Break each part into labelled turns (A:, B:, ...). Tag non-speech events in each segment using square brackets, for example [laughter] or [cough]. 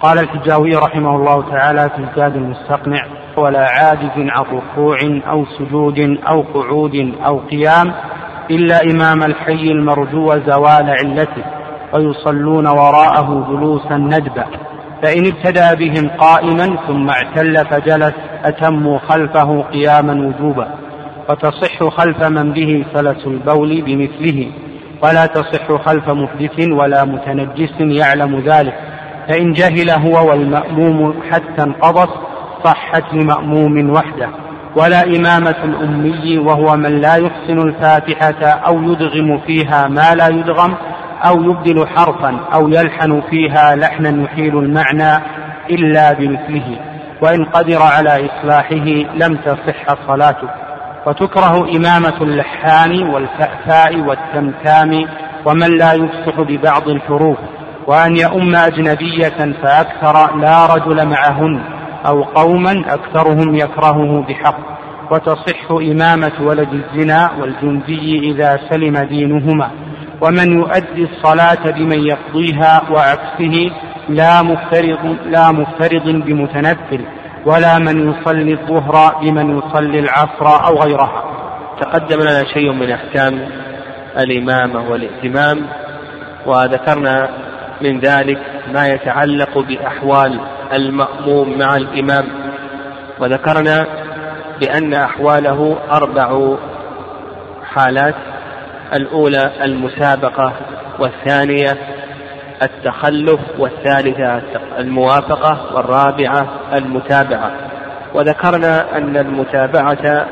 A: قال الحجاوي رحمه الله تعالى في الزاد المستقنع ولا عاجز عن ركوع أو سجود أو قعود أو قيام إلا إمام الحي المرجو زوال علته ويصلون وراءه جلوسا ندبا فإن ابتدى بهم قائما ثم اعتل فجلس أتموا خلفه قياما وجوبا وتصح خلف من به سلس البول بمثله ولا تصح خلف محدث ولا متنجس يعلم ذلك. فإن جهل هو والمأموم حتى انقضت صحت لمأموم وحده. ولا إمامة الأمي وهو من لا يحسن الفاتحة أو يدغم فيها ما لا يدغم أو يبدل حرفا أو يلحن فيها لحنا يحيل المعنى إلا بمثله. وإن قدر على إصلاحه لم تصح صلاته. وتكره إمامة اللحان والفأفاء والتمتام ومن لا يفصح ببعض الحروف. وأن يؤم أجنبية فأكثر لا رجل معهن أو قوما أكثرهم يكرهه بحق وتصح إمامة ولد الزنا والجندي إذا سلم دينهما. ومن يؤدي الصلاة بمن يقضيها وعكسه لا مفترض لا مفترض بمتنفل ولا من يصلي الظهر بمن يصلي العصر أو غيرها.
B: تقدم لنا شيء من أحكام الإمامة والائتمام وذكرنا من ذلك ما يتعلق بأحوال المأموم مع الإمام. وذكرنا بأن أحواله أربع حالات. الأولى المسابقة والثانية التخلف والثالثة الموافقة والرابعة المتابعة. وذكرنا أن المتابعة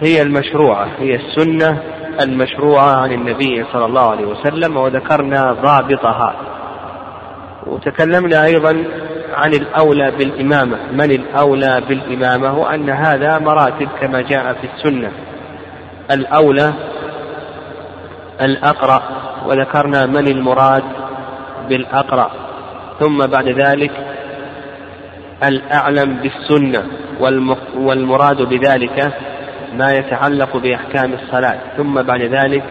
B: هي المشروعة هي السنة المشروعة عن النبي صلى الله عليه وسلم وذكرنا ضابطها. وتكلمنا أيضا عن الأولى بالإمامة. من الأولى بالإمامة؟ وأن هذا مراتب كما جاء في السنة. الأولى الأقرأ. وذكرنا من المراد بالأقرأ. ثم بعد ذلك الأعلم بالسنة. والمراد بذلك ما يتعلق بأحكام الصلاة ثم بعد ذلك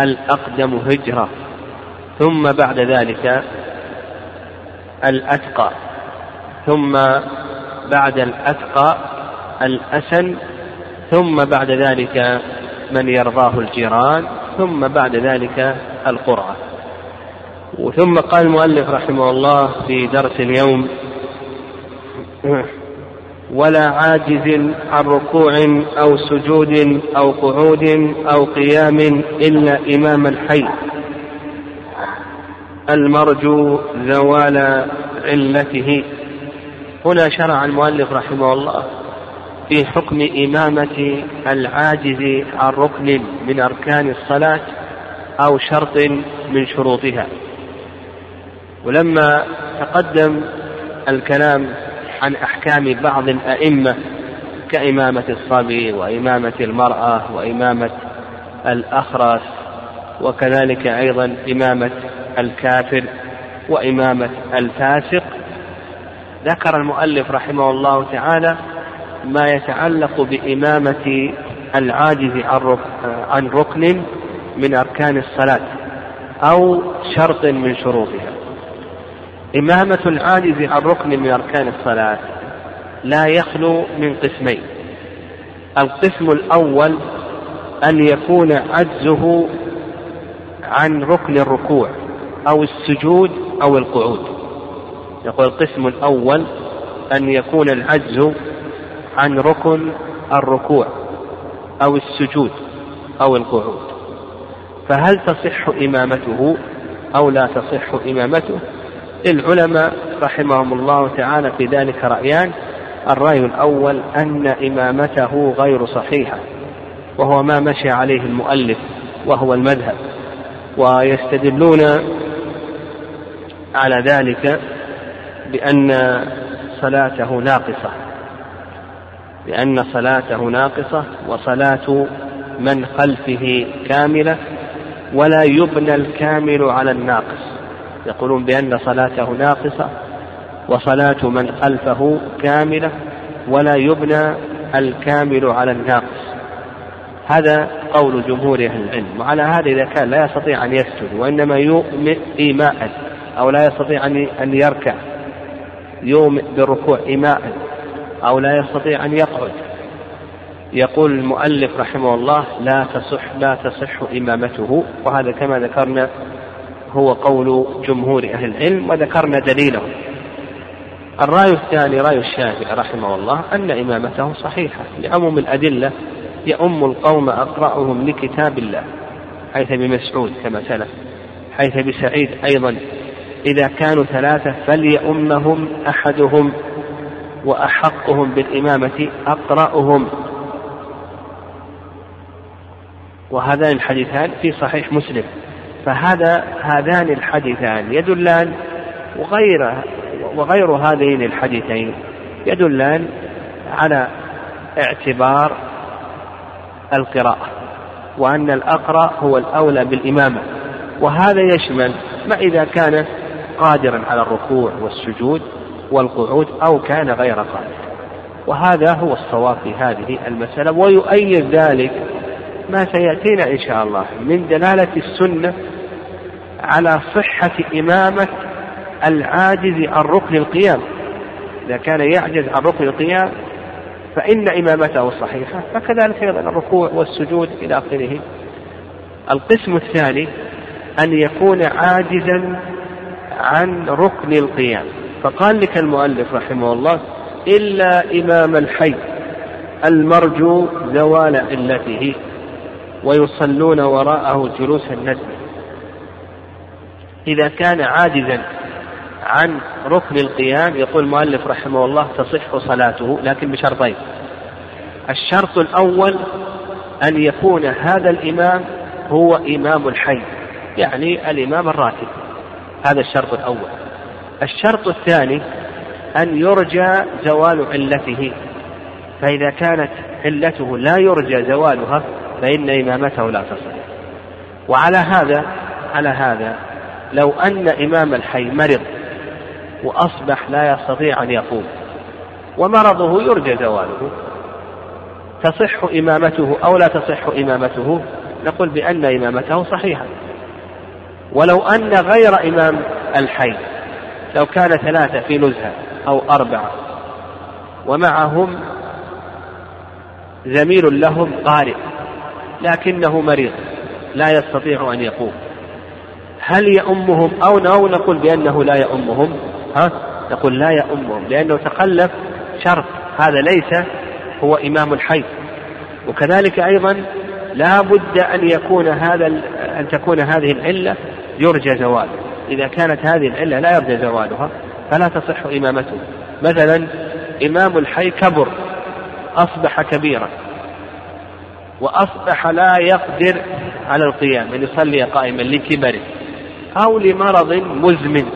B: الأقدم هجرة ثم بعد ذلك الأتقى ثم بعد الأتقى الأسن ثم بعد ذلك من يرضاه الجيران ثم بعد ذلك القرعة وثم قال المؤلف رحمه الله في درس اليوم [clears throat] ولا عاجز عن ركوع أو سجود أو قعود أو قيام إلا إمام الحي. المرجو زوال علته. هنا شرع المؤلف رحمه الله في حكم إمامة العاجز عن ركن من أركان الصلاة أو شرط من شروطها. ولما تقدم الكلام عن أحكام بعض الأئمة كإمامة الصبي وإمامة المرأة وإمامة الأخرس وكذلك أيضا إمامة الكافر وإمامة الفاسق. ذكر المؤلف رحمه الله تعالى ما يتعلق بإمامة العاجز عن ركن من أركان الصلاة أو شرط من شروطها. إمامة العاجز عن ركن من أركان الصلاة لا يخلو من قسمين. القسم الأول أن يكون عجزه عن ركن الركوع أو السجود أو القعود. يقول القسم الأول أن يكون العجز عن ركن الركوع أو السجود أو القعود. فهل تصح إمامته أو لا تصح إمامته؟ للعلماء رحمهم الله تعالى في ذلك رأيان. الرأي الأول أن إمامته غير صحيحة وهو ما مشى عليه المؤلف وهو المذهب. ويستدلون على ذلك بأن صلاته ناقصة بأن صلاته ناقصة وصلاة من خلفه كاملة ولا يبنى الكامل على الناقص. يقولون بأن صلاته ناقصة وصلاة من خلفه كاملة ولا يبنى الكامل على الناقص. هذا قول جمهور أهل العلم. وعلى هذا إذا كان لا يستطيع أن يسجد وإنما يؤمن إيماء أو لا يستطيع أن يركع يوم بالركوع إيماء أو لا يستطيع أن يقعد. يقول المؤلف رحمه الله لا تصح لا تصح إمامته. وهذا كما ذكرنا هو قول جمهور أهل العلم وذكرنا دليله الرأي الثاني رأي الشافعي رحمه الله أن إمامته صحيحة. لعموم الأدلة يؤم القوم أقرأهم لكتاب الله حيث بمسعود كما سلف حيث بسعيد أيضا إذا كانوا ثلاثة فليؤمهم أحدهم وأحقهم بالإمامة أقرأهم. وهذان الحديثان في صحيح مسلم. فهذا هذان الحديثان يدلان وغير وغير هذين الحديثين يدلان على اعتبار القراءة وأن الأقرأ هو الأولى بالإمامة وهذا يشمل ما إذا كان قادرا على الركوع والسجود والقعود أو كان غير قادر وهذا هو الصواب في هذه المسألة ويؤيد ذلك ما سيأتينا إن شاء الله من دلالة السنة على صحة إمامة العاجز عن ركن القيام. إذا كان يعجز عن ركن القيام فإن إمامته صحيحة فكذلك أيضا الركوع والسجود إلى آخره. القسم الثاني أن يكون عاجزا عن ركن القيام. فقال لك المؤلف رحمه الله إلا إمام الحي المرجو زوال علته. ويصلون وراءه جلوس الندب إذا كان عاجزا عن ركن القيام يقول المؤلف رحمه الله تصح صلاته لكن بشرطين. الشرط الأول أن يكون هذا الإمام هو إمام الحي يعني الإمام الراتب. هذا الشرط الأول. الشرط الثاني أن يرجى زوال علته. فإذا كانت علته لا يرجى زوالها فإن إمامته لا تصح. وعلى هذا على هذا لو أن إمام الحي مرض وأصبح لا يستطيع أن يقوم ومرضه يرجى زواله تصح إمامته أو لا تصح إمامته؟ نقول بأن إمامته صحيحة. ولو أن غير إمام الحي لو كان ثلاثة في نزهة أو أربعة ومعهم زميل لهم قارئ. لكنه مريض لا يستطيع أن يقوم. هل يؤمهم أو أو نقول بأنه لا يؤمهم ها؟ نقول لا يؤمهم لأنه تخلف شرط. هذا ليس هو إمام الحي. وكذلك أيضا لا بد أن يكون هذا أن تكون هذه العلة يرجى زواله. إذا كانت هذه العلة لا يرجى زوالها فلا تصح إمامته. مثلا إمام الحي كبر أصبح كبيرا. وأصبح لا يقدر على القيام أن يصلي قائما لكبره. أو لمرض مزمن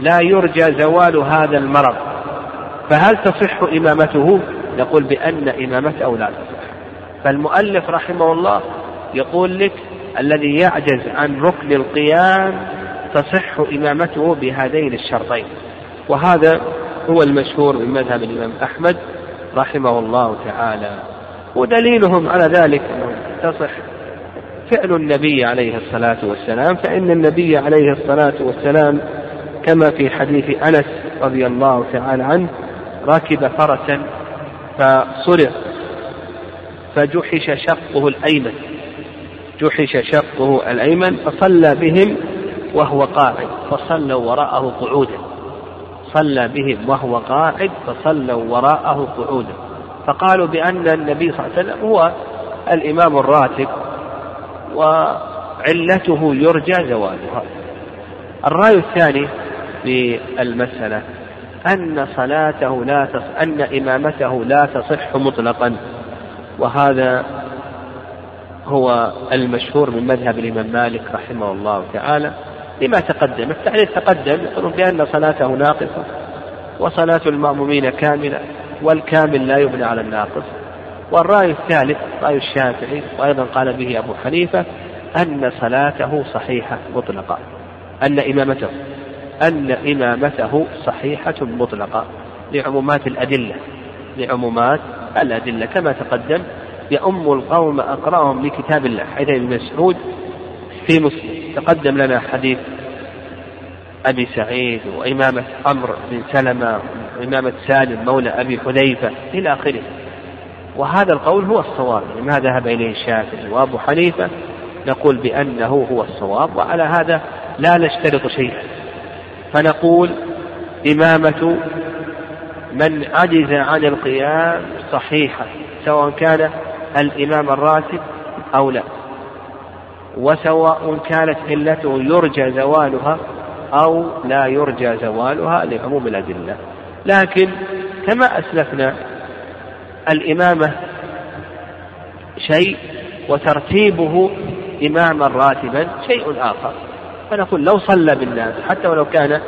B: لا يرجى زوال هذا المرض. فهل تصح إمامته؟ نقول بأن إمامته لا تصح فالمؤلف رحمه الله يقول لك الذي يعجز عن ركن القيام تصح إمامته بهذين الشرطين. وهذا هو المشهور من مذهب الإمام أحمد رحمه الله تعالى. ودليلهم على ذلك تصح فعل النبي عليه الصلاة والسلام فإن النبي عليه الصلاة والسلام كما في حديث أنس رضي الله تعالى عنه ركب فرسا فصرع فجحش شقه الأيمن جحش شقه الأيمن فصلى بهم وهو قاعد فصلوا وراءه قعودا صلى بهم وهو قاعد فصلوا وراءه قعودا. فقالوا بأن النبي صلى الله عليه وسلم هو الإمام الراتب وعلته يرجى زوالها الرأي الثاني في المسألة أن صلاته لا تصح أن إمامته لا تصح مطلقا وهذا هو المشهور من مذهب الإمام مالك رحمه الله تعالى لما تقدم. التعليل تقدم يقولون بأن صلاته ناقصة وصلاة المأمومين كاملة. والكامل لا يبنى على الناقص. والرأي الثالث رأي الشافعي وأيضا قال به أبو حنيفة أن صلاته صحيحة مطلقة. أن إمامته أن إمامته صحيحة مطلقة لعمومات الأدلة لعمومات الأدلة. كما تقدم يؤم القوم أقرأهم لكتاب الله. حيث ابن مسعود في مسلم. تقدم لنا حديث أبي سعيد وإمامة عمرو بن سلمة وإمامة سالم مولى أبي حذيفة إلى آخره. وهذا القول هو الصواب ما ذهب إليه الشافعي وأبو حنيفة نقول بأنه هو الصواب وعلى هذا لا نشترط شيئا. فنقول إمامة من عجز عن القيام صحيحة سواء كان الإمام الراتب أو لا. وسواء كانت علته يرجى زوالها أو لا يرجى زوالها لعموم الأدلة. لكن كما أسلفنا الإمامة شيء وترتيبه إماما راتبا شيء آخر. فنقول لو صلى بالناس حتى ولو كان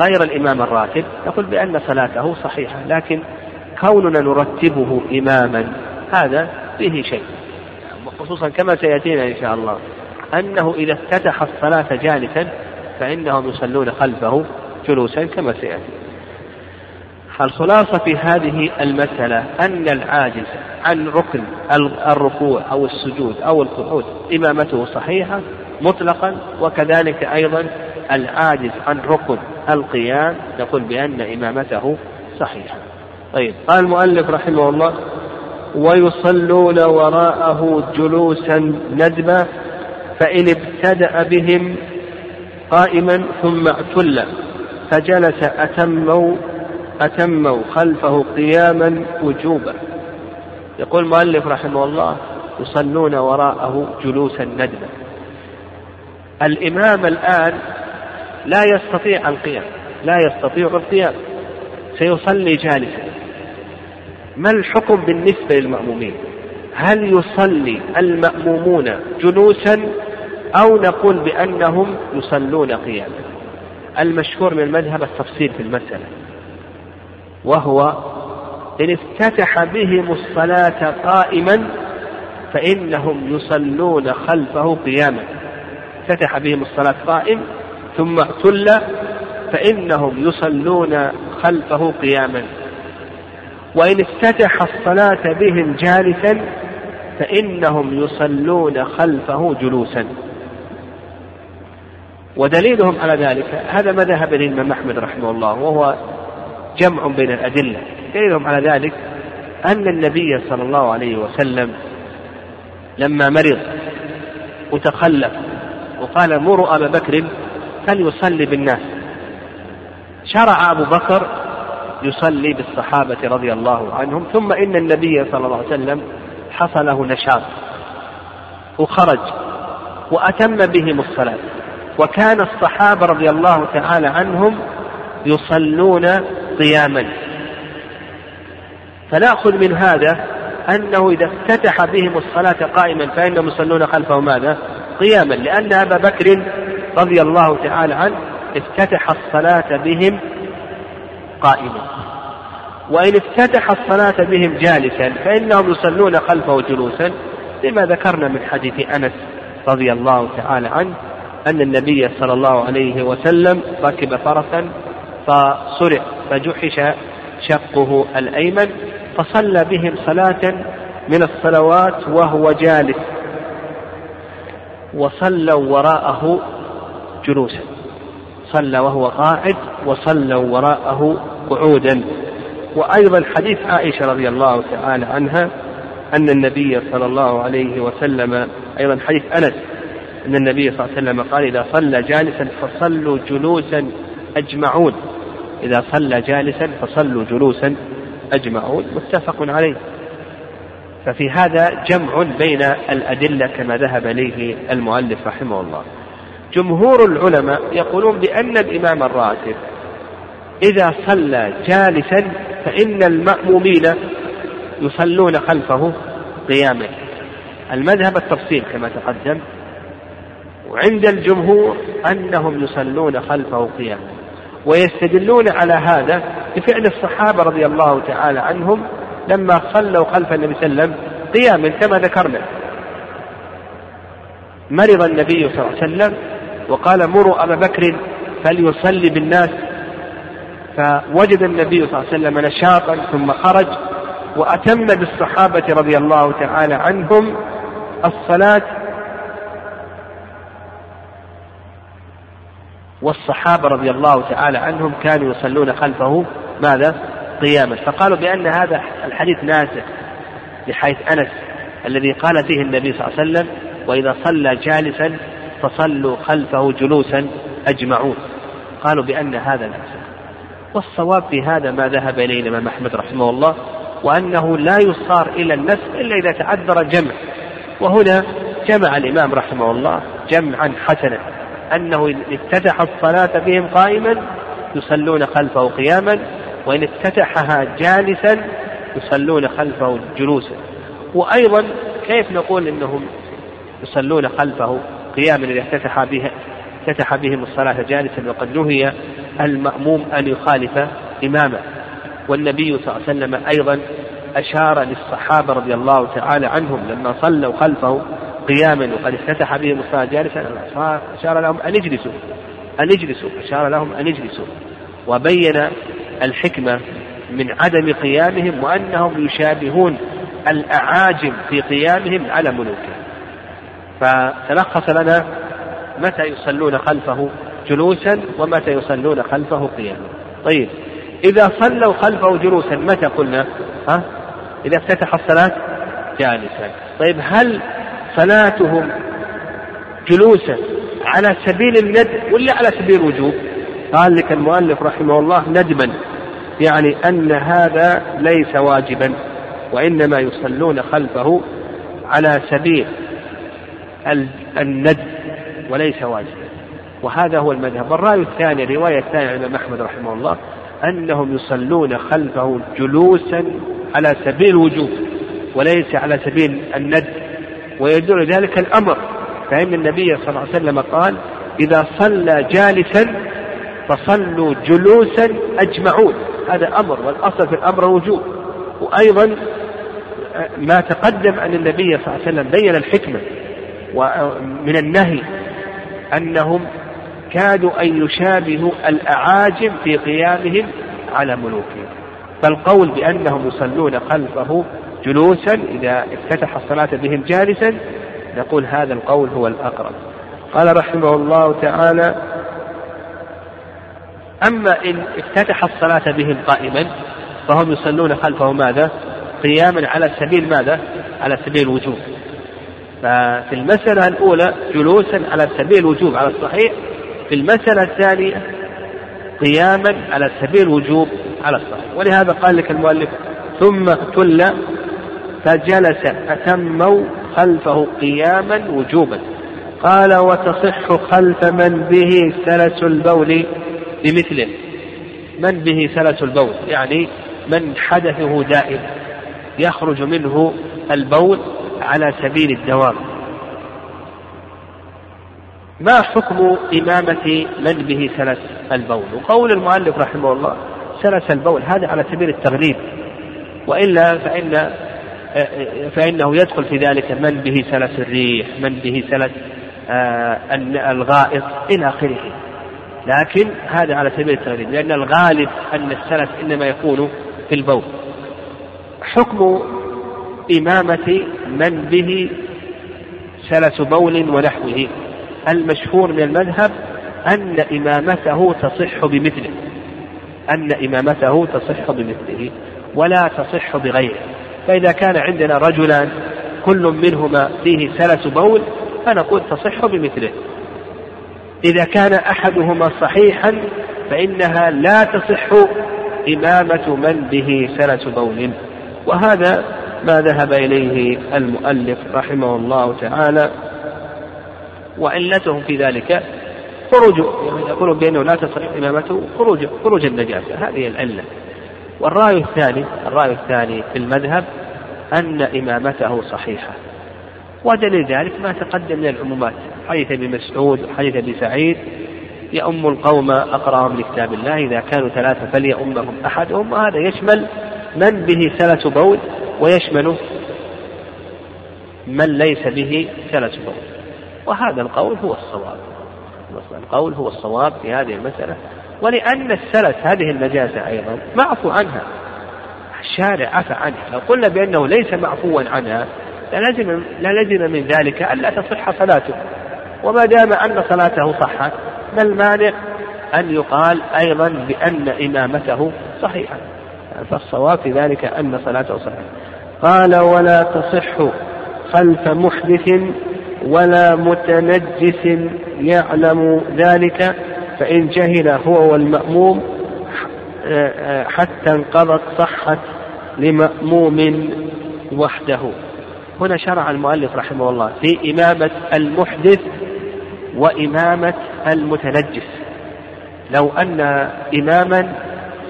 B: غير الإمام الراتب نقول بأن صلاته صحيحة. لكن كوننا نرتبه إماما هذا فيه شيء. خصوصا كما سيأتينا إن شاء الله أنه إذا افتتح الصلاة جالسا فإنهم يصلون خلفه جلوسا كما سيأتي. الخلاصة في هذه المسألة أن العاجز عن ركن الركوع أو السجود أو القعود إمامته صحيحة مطلقا وكذلك أيضا العاجز عن ركن القيام نقول بأن إمامته صحيحة. طيب قال المؤلف رحمه الله ويصلون وراءه جلوسا ندبا فإن ابتدأ بهم قائما ثم اعتل. فجلس أتموا أتموا خلفه قياما وجوبا. يقول المؤلف رحمه الله يصلون وراءه جلوسا ندبا الإمام الآن لا يستطيع القيام لا يستطيع القيام. سيصلي جالسا. ما الحكم بالنسبة للمأمومين؟ هل يصلي المأمومون جلوسا أو نقول بأنهم يصلون قياما. المشهور من المذهب التفصيل في المسألة وهو إن افتتح بهم الصلاة قائما فإنهم يصلون خلفه قياما. افتتح بهم الصلاة قائم ثم اعتل فإنهم يصلون خلفه قياما. وإن افتتح الصلاة بهم جالسا فإنهم يصلون خلفه جلوسا. ودليلهم على ذلك هذا ما ذهب إليه الإمام أحمد رحمه الله وهو جمع بين الأدلة. دليلهم على ذلك أن النبي صلى الله عليه وسلم لما مرض وتخلف وقال مروا أبا بكر فليصلي بالناس شرع أبو بكر يصلي بالصحابة رضي الله عنهم ثم إن النبي صلى الله عليه وسلم حصل له نشاط وخرج وأتم بهم الصلاة. وكان الصحابة رضي الله تعالى عنهم يصلون قياما. فنأخذ من هذا أنه إذا افتتح بهم الصلاة قائما فإنهم يصلون خلفه ماذا؟ قياما. لأن أبا بكر رضي الله تعالى عنه افتتح الصلاة بهم قائما. وإن افتتح الصلاة بهم جالسا فإنهم يصلون خلفه جلوسا لما ذكرنا من حديث أنس رضي الله تعالى عنه أن النبي صلى الله عليه وسلم ركب فرسا فصرع فجحش شقه الأيمن فصلى بهم صلاة من الصلوات وهو جالس وصلوا وراءه جلوسا صلى وهو قاعد وصلوا وراءه قعودا. وأيضا حديث عائشة رضي الله تعالى عنها أن النبي صلى الله عليه وسلم أيضا حديث أنس أن النبي صلى الله عليه وسلم قال إذا صلى جالسا فصلوا جلوسا أجمعون. إذا صلى جالسا فصلوا جلوسا أجمعون. متفق عليه. ففي هذا جمع بين الأدلة كما ذهب إليه المؤلف رحمه الله. جمهور العلماء يقولون بأن الإمام الراتب إذا صلى جالسا فإن المأمومين يصلون خلفه قياما. المذهب التفصيل كما تقدم. وعند الجمهور أنهم يصلون خلفه قياما ويستدلون على هذا بفعل الصحابة رضي الله تعالى عنهم لما صلوا خلف النبي صلى الله عليه وسلم قياما كما ذكرنا. مرض النبي صلى الله عليه وسلم وقال مروا أبا بكر فليصلي بالناس. فوجد النبي صلى الله عليه وسلم نشاطا ثم خرج وأتم بالصحابة رضي الله تعالى عنهم الصلاة والصحابة رضي الله تعالى عنهم كانوا يصلون خلفه ماذا؟ قياما. فقالوا بأن هذا الحديث ناسخ بحيث أنس الذي قال فيه النبي صلى الله عليه وسلم وإذا صلى جالسا فصلوا خلفه جلوسا أجمعون. قالوا بأن هذا ناسخ. والصواب في هذا ما ذهب إليه الإمام أحمد رحمه الله وأنه لا يصار إلى النسخ إلا إذا تعذر جمع. وهنا جمع الإمام رحمه الله جمعا حسنا. أنه إن افتتح الصلاة بهم قائما يصلون خلفه قياما وإن افتتحها جالسا يصلون خلفه جلوسا. وأيضا كيف نقول إنهم يصلون خلفه قياما إذا افتتح بها افتتح بهم الصلاة جالسا؟ وقد نهي المأموم أن يخالف إمامه. والنبي صلى الله عليه وسلم أيضا أشار للصحابة رضي الله تعالى عنهم لما صلوا خلفه قياما وقد افتتح بهم الصلاة جالسا أشار لهم أن اجلسوا أن اجلسوا أشار لهم أن اجلسوا وبين الحكمة من عدم قيامهم وأنهم يشابهون الأعاجم في قيامهم على ملوكهم. فتلخص لنا متى يصلون خلفه جلوسا ومتى يصلون خلفه قياما. طيب إذا صلوا خلفه جلوسا متى قلنا؟ ها؟ إذا افتتح الصلاة جالسا. طيب هل صلاتهم جلوسا على سبيل الند ولا على سبيل الوجوب؟ قال لك المؤلف رحمه الله ندما يعني أن هذا ليس واجبا وإنما يصلون خلفه على سبيل الند وليس واجبا. وهذا هو المذهب. الرأي الثاني الرواية الثانية عند أحمد رحمه الله أنهم يصلون خلفه جلوسا على سبيل الوجوب وليس على سبيل الند. ويدل ذلك الأمر. فإن النبي صلى الله عليه وسلم قال إذا صلى جالسا فصلوا جلوسا أجمعون. هذا أمر والأصل في الأمر وجوب وأيضا ما تقدم أن النبي صلى الله عليه وسلم بين الحكمة من النهي أنهم كادوا أن يشابهوا الأعاجم في قيامهم على ملوكهم. فالقول بأنهم يصلون خلفه جلوسا إذا افتتح الصلاة بهم جالسا نقول هذا القول هو الأقرب قال رحمه الله تعالى أما إن افتتح الصلاة بهم قائما فهم يصلون خلفه ماذا؟ قياما على سبيل ماذا؟ على سبيل الوجوب ففي المسألة الأولى جلوسا على سبيل الوجوب على الصحيح في المسألة الثانية قياما على سبيل الوجوب على الصحيح ولهذا قال لك المؤلف ثم تل فجلس أتموا خلفه قياما وجوبا. قال وتصح خلف من به سلس البول بمثله. من به سلس البول؟ يعني من حدثه دائم يخرج منه البول على سبيل الدوام. ما حكم إمامة من به سلس البول؟ وقول المؤلف رحمه الله سلس البول هذا على سبيل التغليب. وإلا فإن فإنه يدخل في ذلك من به سلس الريح من به سلس آه، الغائط إلى آخره. لكن هذا على سبيل التغليب لأن الغالب أن السلس إنما يكون في البول. حكم إمامة من به سلس بول ونحوه. المشهور من المذهب أن إمامته تصح بمثله. أن إمامته تصح بمثله ولا تصح بغيره. فإذا كان عندنا رجلان كل منهما فيه سلس بول فنقول تصح بمثله. إذا كان أحدهما صحيحا فإنها لا تصح إمامة من به سلس بول. وهذا ما ذهب إليه المؤلف رحمه الله تعالى. وعلته في ذلك خروج يعني يقول بأنه لا تصح إمامته خروج خروج النجاسة. هذه العلة. والرأي الثاني الرأي الثاني في المذهب أن إمامته صحيحة. ودليل ذلك ما تقدم من العمومات. حديث ابن مسعود وحديث ابن سعيد يؤم القوم أقرأهم لكتاب الله إذا كانوا ثلاثة فليؤمهم أحدهم وهذا يشمل من به سلس بول ويشمل من ليس به سلس بول. وهذا القول هو الصواب. القول هو الصواب في هذه المسألة. ولأن السلس هذه النجاسة أيضا معفو عنها. الشارع عفى عنها. لو قلنا بأنه ليس معفوا عنها للزم للزم من ذلك ألا تصح صلاته. وما دام أن صلاته صحت ما المانع أن يقال أيضا بأن إمامته صحيحة؟ فالصواب في ذلك أن صلاته صحيحة. قال ولا تصح خلف محدث ولا متنجس يعلم ذلك فإن جهل هو والمأموم حتى انقضت صحت لمأموم وحده. هنا شرع المؤلف رحمه الله في إمامة المحدث وإمامة المتنجس. لو أن إماما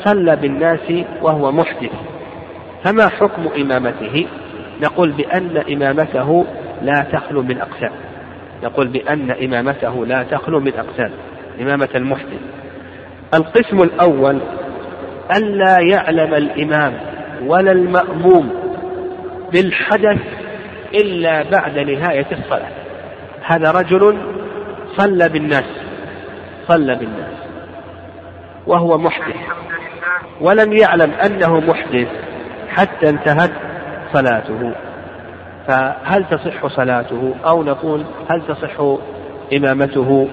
B: صلى بالناس وهو محدث فما حكم إمامته؟ نقول بأن إمامته لا تخلو من أقسام. نقول بأن إمامته لا تخلو من أقسام. إمامة المحدث القسم الأول ألا يعلم الإمام ولا المأموم بالحدث إلا بعد نهاية الصلاة. هذا رجل صلى بالناس صلى بالناس وهو محدث ولم يعلم أنه محدث حتى انتهت صلاته. فهل تصح صلاته؟ أو نقول هل تصح إمامته؟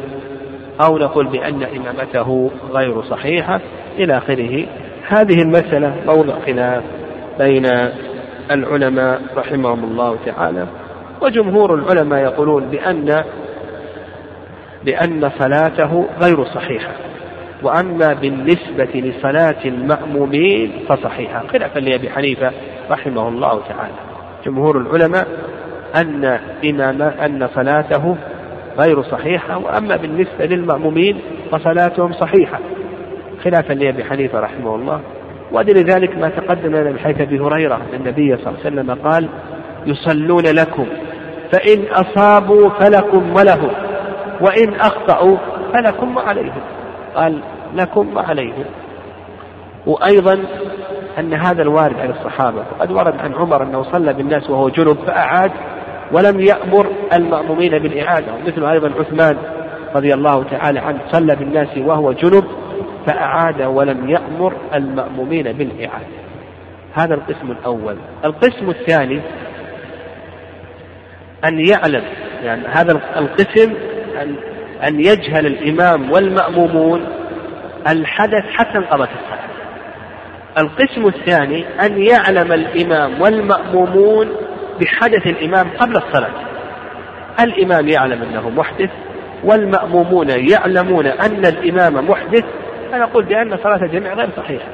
B: أو نقول بأن إمامته غير صحيحة إلى آخره. هذه المسألة موضع خلاف بين العلماء رحمهم الله تعالى وجمهور العلماء يقولون بأن بأن صلاته غير صحيحة وأما بالنسبة لصلاة المأمومين فصحيحة. خلافا لأبي حنيفة رحمه الله تعالى. جمهور العلماء أن إمام أن صلاته غير صحيحة وأما بالنسبة للمأمومين فصلاتهم صحيحة خلافا لأبي حنيفة رحمه الله. وأدل ذلك ما تقدم لنا من حيث أبي هريرة أن النبي صلى الله عليه وسلم قال يصلون لكم فإن أصابوا فلكم ولهم وإن أخطأوا فلكم وعليهم. قال لكم وعليهم. وأيضا أن هذا الوارد عن الصحابة وقد ورد عن عمر أنه صلى بالناس وهو جنب فأعاد ولم يأمر المأمومين بالإعادة مثل أيضا عثمان رضي الله تعالى عنه صلى بالناس وهو جنب فأعاد ولم يأمر المأمومين بالإعادة هذا القسم الأول. القسم الثاني أن يعلم يعني هذا القسم أن أن يجهل الإمام والمأمومون الحدث حتى انقضت الصلاة. القسم الثاني أن يعلم الإمام والمأمومون بحدث الإمام قبل الصلاة. الإمام يعلم أنه محدث والمأمومون يعلمون أن الإمام محدث فنقول بأن صلاة الجميع غير صحيحة.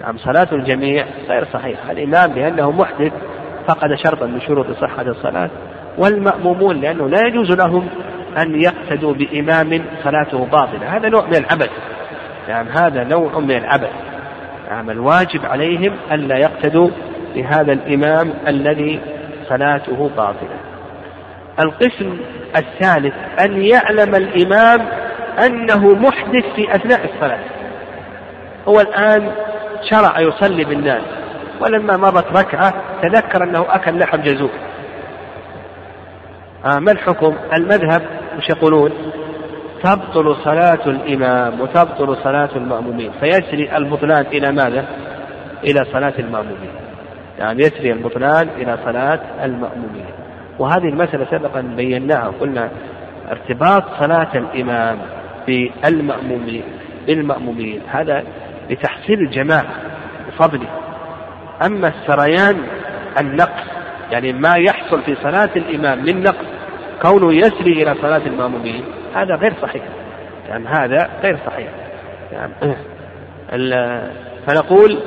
B: نعم صلاة الجميع غير صحيحة. الإمام لأنه محدث فقد شرطا من شروط صحة الصلاة والمأمومون لأنه لا يجوز لهم أن يقتدوا بإمام صلاته باطلة. هذا نوع من العبث. نعم هذا نوع من العبث. نعم الواجب عليهم ألا يقتدوا بهذا الإمام الذي صلاته باطلة. القسم الثالث أن يعلم الإمام أنه محدث في أثناء الصلاة. هو الآن شرع يصلي بالناس ولما مضت ركعة تذكر أنه أكل لحم جزور. آه ما الحكم؟ المذهب وش يقولون؟ تبطل صلاة الإمام وتبطل صلاة المأمومين. فيسري البطلان إلى ماذا؟ إلى صلاة المأمومين. يعني يسري البطلان إلى صلاة المأمومين. وهذه المسألة سبقا بيناها قلنا ارتباط صلاة الإمام بالمأمومين بالمأمومين. هذا لتحصيل الجماعة بفضله. أما السريان النقص يعني ما يحصل في صلاة الإمام من نقص كونه يسري إلى صلاة المأمومين هذا غير صحيح. يعني هذا غير صحيح. يعني فنقول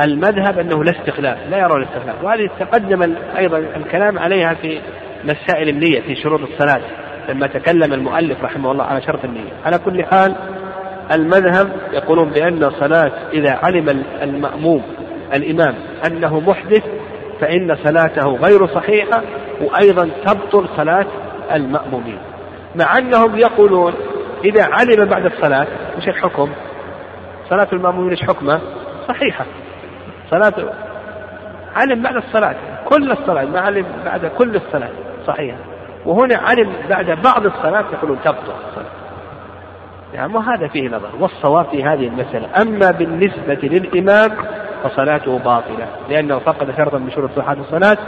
B: المذهب أنه لا استخلاف لا يرى الاستخلاف. وهذه تقدم أيضا الكلام عليها في مسائل النية في شروط الصلاة. لما تكلم المؤلف رحمه الله على شرط النية. على كل حال المذهب يقولون بأن صلاة إذا علم المأموم الإمام أنه محدث فإن صلاته غير صحيحة وأيضا تبطل صلاة المأمومين. مع أنهم يقولون إذا علم بعد الصلاة وش الحكم؟ صلاة المأمومين إيش حكمه؟ صحيحة. صلاة علم بعد الصلاة كل الصلاة ما علم بعد كل الصلاة صحيحة وهنا علم بعد بعض الصلاة يقولون تبطل الصلاة. يعني وهذا فيه نظر والصواب في هذه المسألة. أما بالنسبة للإمام فصلاته باطلة لأنه فقد شرطا من شروط صحة الصلاة.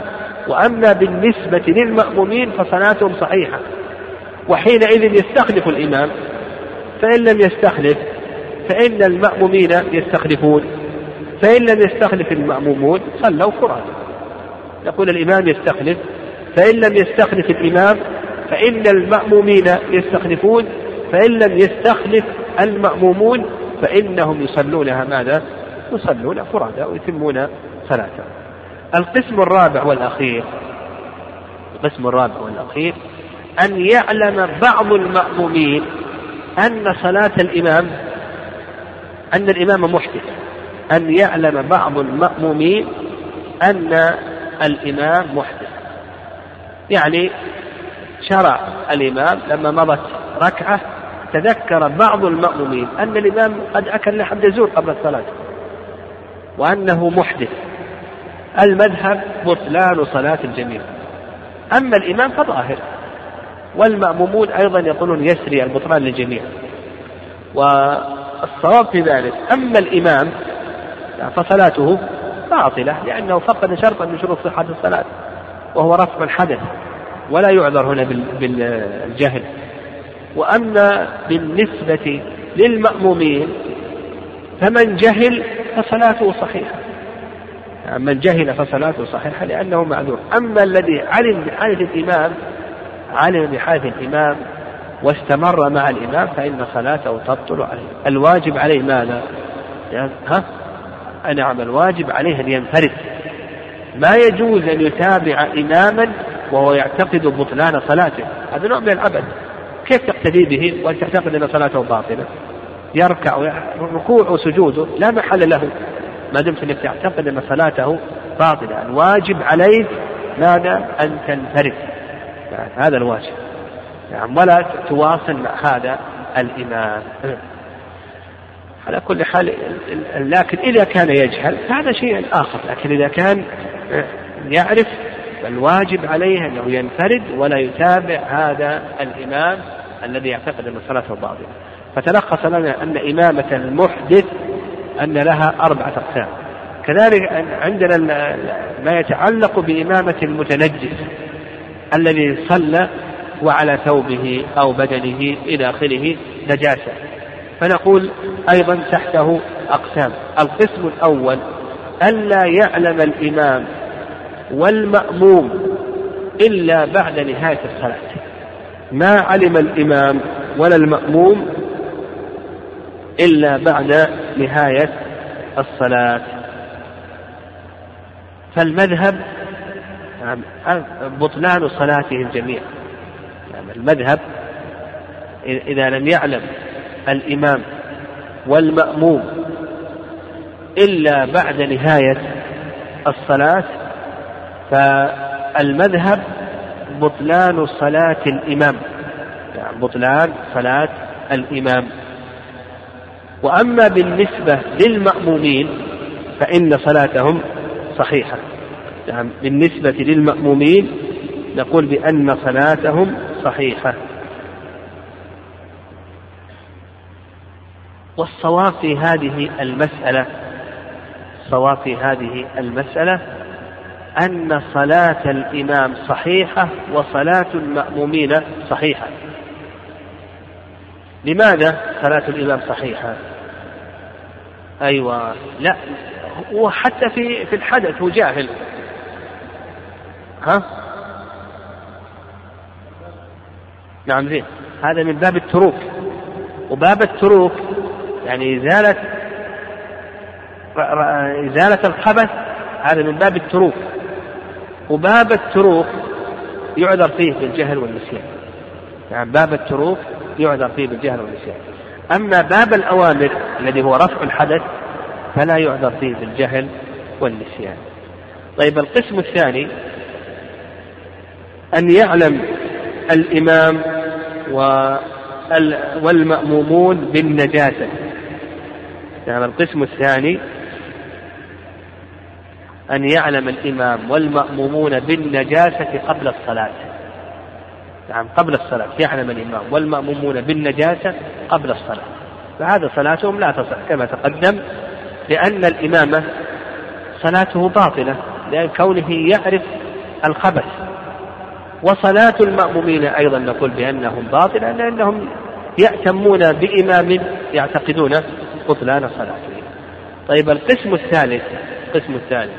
B: وأما بالنسبة للمأمومين فصلاتهم صحيحة. وحينئذ يستخلف الإمام فإن لم يستخلف فإن المأمومين يستخلفون. فإن لم يستخلف المأمومون صلوا فرادى يقول الإمام يستخلف فإن لم يستخلف الإمام فإن المأمومين يستخلفون فإن لم يستخلف المأمومون فإنهم يصلونها ماذا؟ يصلون فرادى ويتمون صلاتهم. القسم الرابع والأخير القسم الرابع والأخير أن يعلم بعض المأمومين أن صلاة الإمام أن الإمام محدث أن يعلم بعض المأمومين أن الإمام محدث. يعني شرع الإمام لما مضت ركعة تذكر بعض المأمومين أن الإمام قد أكل لحم زور قبل الصلاة وأنه محدث. المذهب بطلان صلاة الجميع. أما الإمام فظاهر. والمأمومون أيضا يقولون يسري البطلان للجميع. والصواب في ذلك أما الإمام فصلاته باطلة لأنه فقد شرطا من شروط صحة الصلاة وهو رفع الحدث ولا يعذر هنا بالجهل. وأما بالنسبة للمأمومين فمن جهل فصلاته صحيحة. من جهل فصلاته صحيحة لأنه معذور. أما الذي علم بحالة الإمام علم بحالة الإمام واستمر مع الإمام فإن صلاته تبطل عليه. الواجب عليه ماذا؟ ها؟ نعم الواجب عليه أن ينفرد. ما يجوز أن يتابع إماما وهو يعتقد بطلان صلاته. هذا نوع من العبث كيف تقتدي به وأن تعتقد أن صلاته باطلة؟ يركع ركوع وسجوده لا محل له. ما دمت أنك تعتقد أن صلاته باطلة. الواجب عليه ماذا؟ أن تنفرد. يعني هذا الواجب. يعني ولا تواصل مع هذا الإمام. على كل حال لكن إذا كان يجهل فهذا شيء آخر لكن إذا كان يعرف فالواجب عليه أنه ينفرد ولا يتابع هذا الإمام الذي يعتقد أن صلاته باطلة. فتلخص لنا أن إمامة المحدث أن لها أربعة أقسام. كذلك عندنا ما يتعلق بإمامة المتنجس الذي صلى وعلى ثوبه أو بدنه إلى آخره نجاسة. فنقول أيضا تحته أقسام. القسم الأول ألا يعلم الإمام والمأموم إلا بعد نهاية الصلاة. ما علم الإمام ولا المأموم إلا بعد نهاية الصلاة. فالمذهب بطلان صلاتهم جميعا. يعني المذهب إذا لم يعلم الإمام والمأموم إلا بعد نهاية الصلاة فالمذهب بطلان صلاة الإمام. يعني بطلان صلاة الإمام. وأما بالنسبة للمأمومين فإن صلاتهم صحيحة. يعني بالنسبة للمأمومين نقول بأن صلاتهم صحيحة. والصواب في هذه المسألة الصواب في هذه المسألة أن صلاة الإمام صحيحة وصلاة المأمومين صحيحة. لماذا صلاة الإمام صحيحة؟ أيوة لا وحتى في في الحدث هو جاهل. ها؟ نعم زين. هذا من باب التروك. وباب التروك يعني إزالة إزالة الخبث هذا من باب التروك. وباب التروك يعذر فيه بالجهل والنسيان. يعني باب التروك يعذر فيه بالجهل والنسيان. أما باب الأوامر الذي هو رفع الحدث فلا يعذر فيه بالجهل والنسيان. طيب القسم الثاني أن يعلم الإمام والمأمومون بالنجاسة. يعني القسم الثاني أن يعلم الإمام والمأمومون بالنجاسة قبل الصلاة. نعم قبل الصلاة يعلم الإمام والمأمومون بالنجاسة قبل الصلاة. فهذا صلاتهم لا تصح كما تقدم لأن الإمامة صلاته باطلة لأن كونه يعرف الخبث. وصلاة المأمومين أيضا نقول بأنهم باطلة لأنهم يأتمون بإمام يعتقدون بطلان صلاته طيب القسم الثالث القسم الثالث.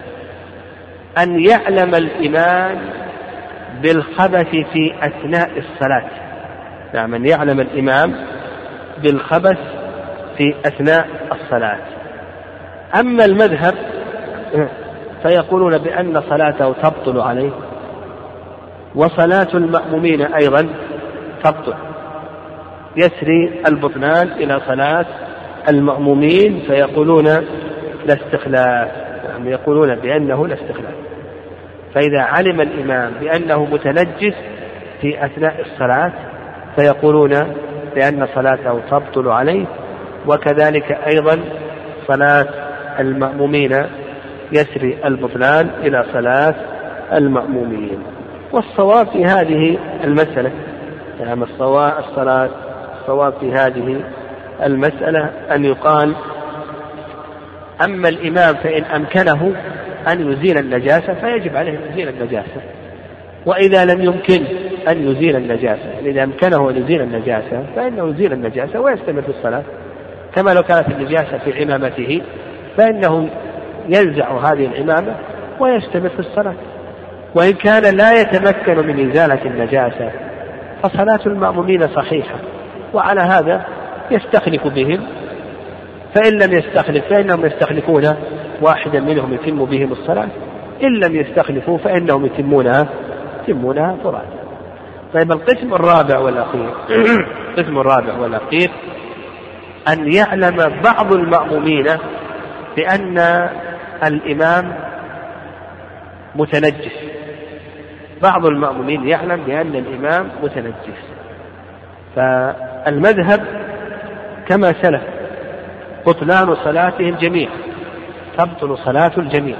B: أن يعلم الإمام بالخبث في أثناء الصلاة. نعم أن يعلم الإمام بالخبث في أثناء الصلاة. أما المذهب فيقولون بأن صلاته تبطل عليه وصلاة المأمومين أيضا تبطل. يسري البطلان إلى صلاة المأمومين فيقولون لا استخلاف يعني يقولون بأنه لا استخلاف فإذا علم الإمام بأنه متنجس في أثناء الصلاة فيقولون بأن صلاته تبطل عليه وكذلك أيضا صلاة المأمومين يسري البطلان إلى صلاة المأمومين. والصواب في هذه المسألة نعم الصواب الصلاة الصواب في هذه المسألة أن يقال أما الإمام فإن أمكنه أن يزيل النجاسة فيجب عليه أن يزيل النجاسة. وإذا لم يمكن أن يزيل النجاسة إذا أمكنه أن يزيل النجاسة فإنه يزيل النجاسة ويستمر في الصلاة. كما لو كانت النجاسة في عمامته فإنه ينزع هذه العمامة ويستمر في الصلاة. وإن كان لا يتمكن من إزالة النجاسة فصلاة المأمومين صحيحة. وعلى هذا يستخلف بهم فإن لم يستخلف فإنهم يستخلفون واحدا منهم يتم بهم الصلاة إن لم يستخلفوا فإنهم يتمونها يتمونها فرادا طيب القسم الرابع والأخير [clears throat] القسم الرابع والأخير أن يعلم بعض المأمومين بأن الإمام متنجس. بعض المأمومين يعلم بأن الإمام متنجس. فالمذهب كما سلف بطلان صلاتهم جميعا تبطل صلاة الجميع.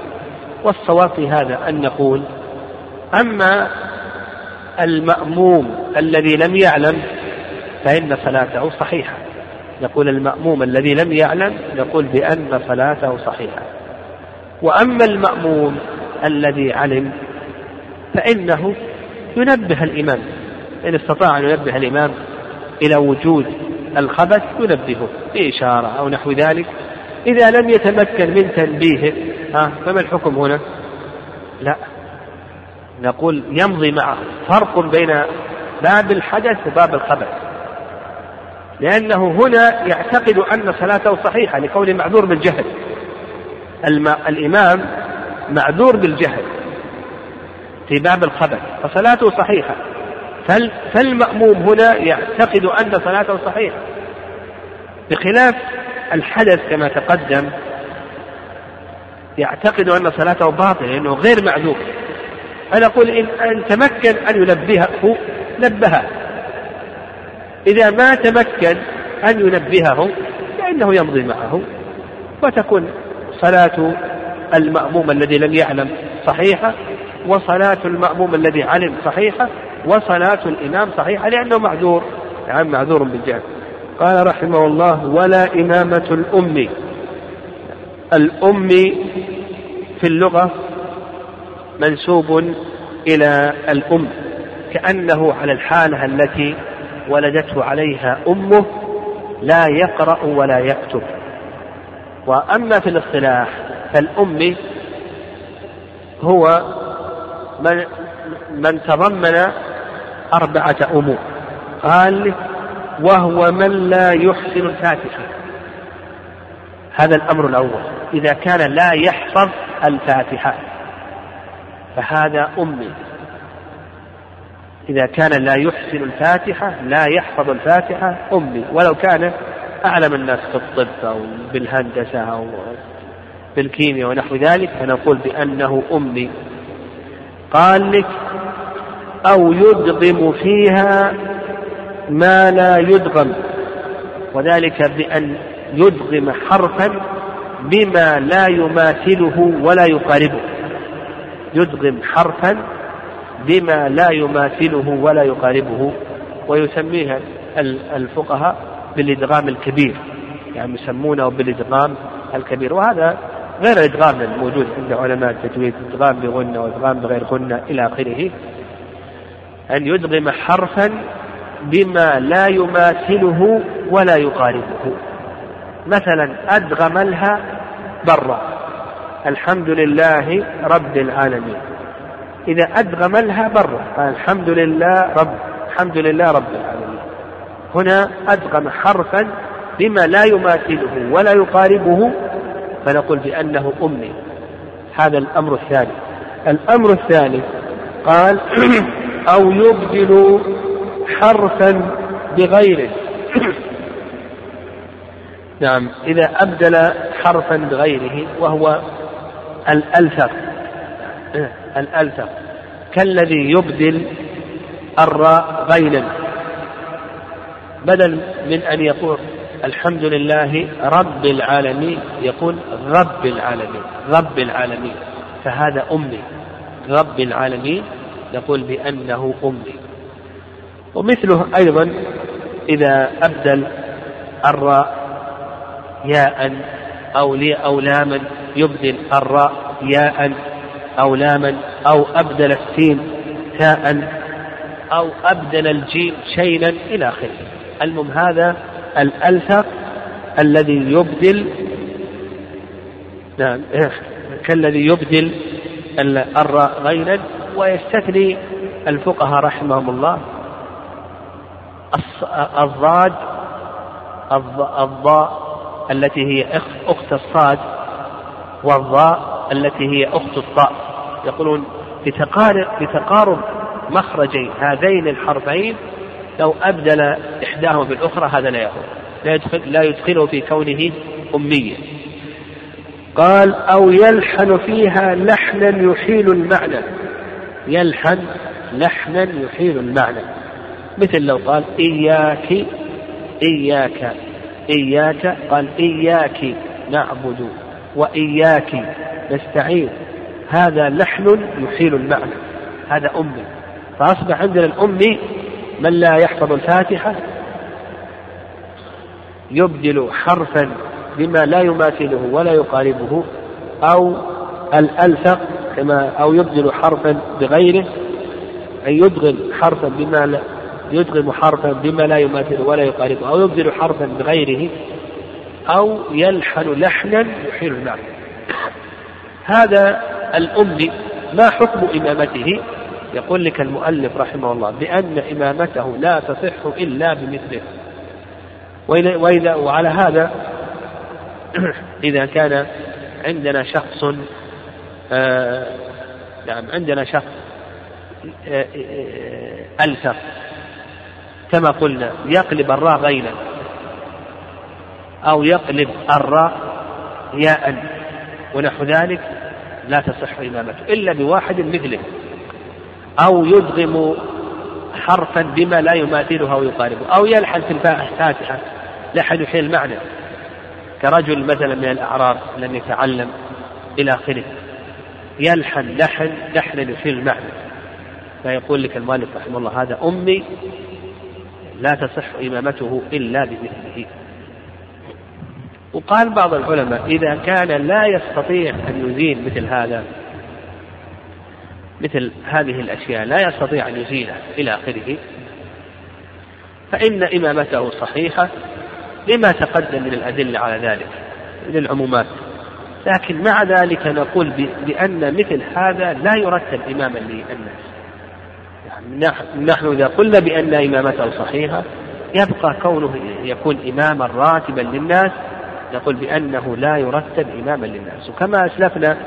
B: والصواب في هذا أن نقول أما المأموم الذي لم يعلم فإن صلاته صحيحة. نقول المأموم الذي لم يعلم نقول بأن صلاته صحيحة. وأما المأموم الذي علم فإنه ينبه الإمام إن استطاع أن ينبه الإمام إلى وجود الخبث ينبهه بإشارة أو نحو ذلك. إذا لم يتمكن من تنبيهه ها فما الحكم هنا؟ لا. نقول يمضي معه. فرق بين باب الحدث وباب الخبث. لأنه هنا يعتقد أن صلاته صحيحة لقول معذور بالجهل. الإمام معذور بالجهل في باب الخبث فصلاته صحيحة. فالمأموم هنا يعتقد أن صلاته صحيحة. بخلاف الحدث كما تقدم يعتقد أن صلاته باطلة لأنه غير معذور. أنا أقول إن, أن تمكن أن ينبهه نبهه. إذا ما تمكن أن ينبهه فإنه يمضي معه. وتكون صلاة المأموم الذي لم يعلم صحيحة وصلاة المأموم الذي علم صحيحة وصلاة الإمام صحيحة لأنه معذور يعني معذور بالجهل. قال رحمه الله ولا إمامة الأم. الأم في اللغة منسوب إلى الأم كأنه على الحالة التي ولدته عليها أمه لا يقرأ ولا يكتب. وأما في الاصطلاح فالأم هو من من تضمن أربعة أمور. قال وهو من لا يحسن الفاتحة. هذا الأمر الأول. إذا كان لا يحفظ الفاتحة فهذا أمي. إذا كان لا يحسن الفاتحة لا يحفظ الفاتحة أمي. ولو كان أعلم الناس في الطب أو بالهندسة أو بالكيمياء ونحو ذلك فنقول بأنه أمي. قال لك أو يدغم فيها ما لا يدغم. وذلك بأن يدغم حرفا بما لا يماثله ولا يقاربه. يدغم حرفا بما لا يماثله ولا يقاربه. ويسميها الفقهاء بالإدغام الكبير. يعني يسمونه بالإدغام الكبير. وهذا غير الإدغام الموجود عند علماء التجويد. إدغام بغنة وإدغام بغير غنة إلى آخره. أن يدغم حرفا بما لا يماثله ولا يقاربه. مثلا أدغملها برا. الحمد لله رب العالمين. إذا أدغملها برا قال الحمد لله رب الحمد لله رب العالمين. هنا أدغم حرفا بما لا يماثله ولا يقاربه فنقول بأنه أمي. هذا الأمر الثاني. الأمر الثالث قال [clears throat] أو يبدل حرفا بغيره. [clears throat] نعم إذا أبدل حرفا بغيره وهو الألثق [clears throat] الألثق كالذي يبدل الراء غينا. بدل من أن يقول الحمد لله رب العالمين يقول رب العالمين رب العالمين. فهذا أمي رب العالمين. نقول بأنه أمي ومثله أيضا إذا أبدل الراء ياء أو لي أو لاما يبدل الراء ياء أو لاما أو أبدل السين تاء أو أبدل الجيم شينا إلى آخره. المهم هذا الألثق الذي يبدل نعم كالذي يبدل الراء غيرا ويستثني الفقهاء رحمهم الله. الضاد الضاء التي هي أخت الصاد والضاء التي هي أخت الطاء. يقولون بتقارب, بتقارب مخرجي هذين الحرفين لو أبدل إحداهما بالأخرى هذا لا يقول لا, يدخل لا يدخله في كونه أميا قال أو يلحن فيها لحنا يحيل المعنى. يلحن لحنا يحيل المعنى. مثل لو قال إياك إياك إياك قال إياك نعبد وإياك نستعين. هذا لحن يحيل المعنى. هذا أمي فأصبح عندنا الأمي من لا يحفظ الفاتحة يبدل حرفا بما لا يماثله ولا يقاربه أو الألفق كما أو يبدل حرفا بغيره أن يدغم حرفا بما لا يدغم حرفا بما لا يماثله ولا يقاربه أو يبدل حرفا بغيره أو يلحن لحنا يحيل المعنى هذا الأمي ما حكم إمامته؟ يقول لك المؤلف رحمه الله بأن إمامته لا تصح إلا بمثله. وإذا وعلى هذا [clears throat] إذا كان عندنا شخص نعم عندنا شخص آه آه ألفق كما قلنا يقلب الراء غينا أو يقلب الراء ياء ونحو ذلك لا تصح إمامته إلا بواحد مثله أو يدغم حرفا بما لا يماثله أو يقاربه أو يلحن في الفاتحة لحن يحيل المعنى كرجل مثلا من الأعراب لم يتعلم إلى آخره. يلحن لحن لحن يحيل المعنى. فيقول لك المؤلف رحمه الله هذا أمي لا تصح إمامته إلا بمثله وقال بعض العلماء إذا كان لا يستطيع أن يزيل مثل هذا مثل هذه الأشياء لا يستطيع أن يزيلها إلى آخره فإن إمامته صحيحة لما تقدم من الأدلة على ذلك من العمومات. لكن مع ذلك نقول بأن مثل هذا لا يرتب إماما للناس. يعني نحن إذا قلنا بأن إمامته صحيحة يبقى كونه يكون إماما راتبا للناس نقول بأنه لا يرتب إماما للناس. وكما أسلفنا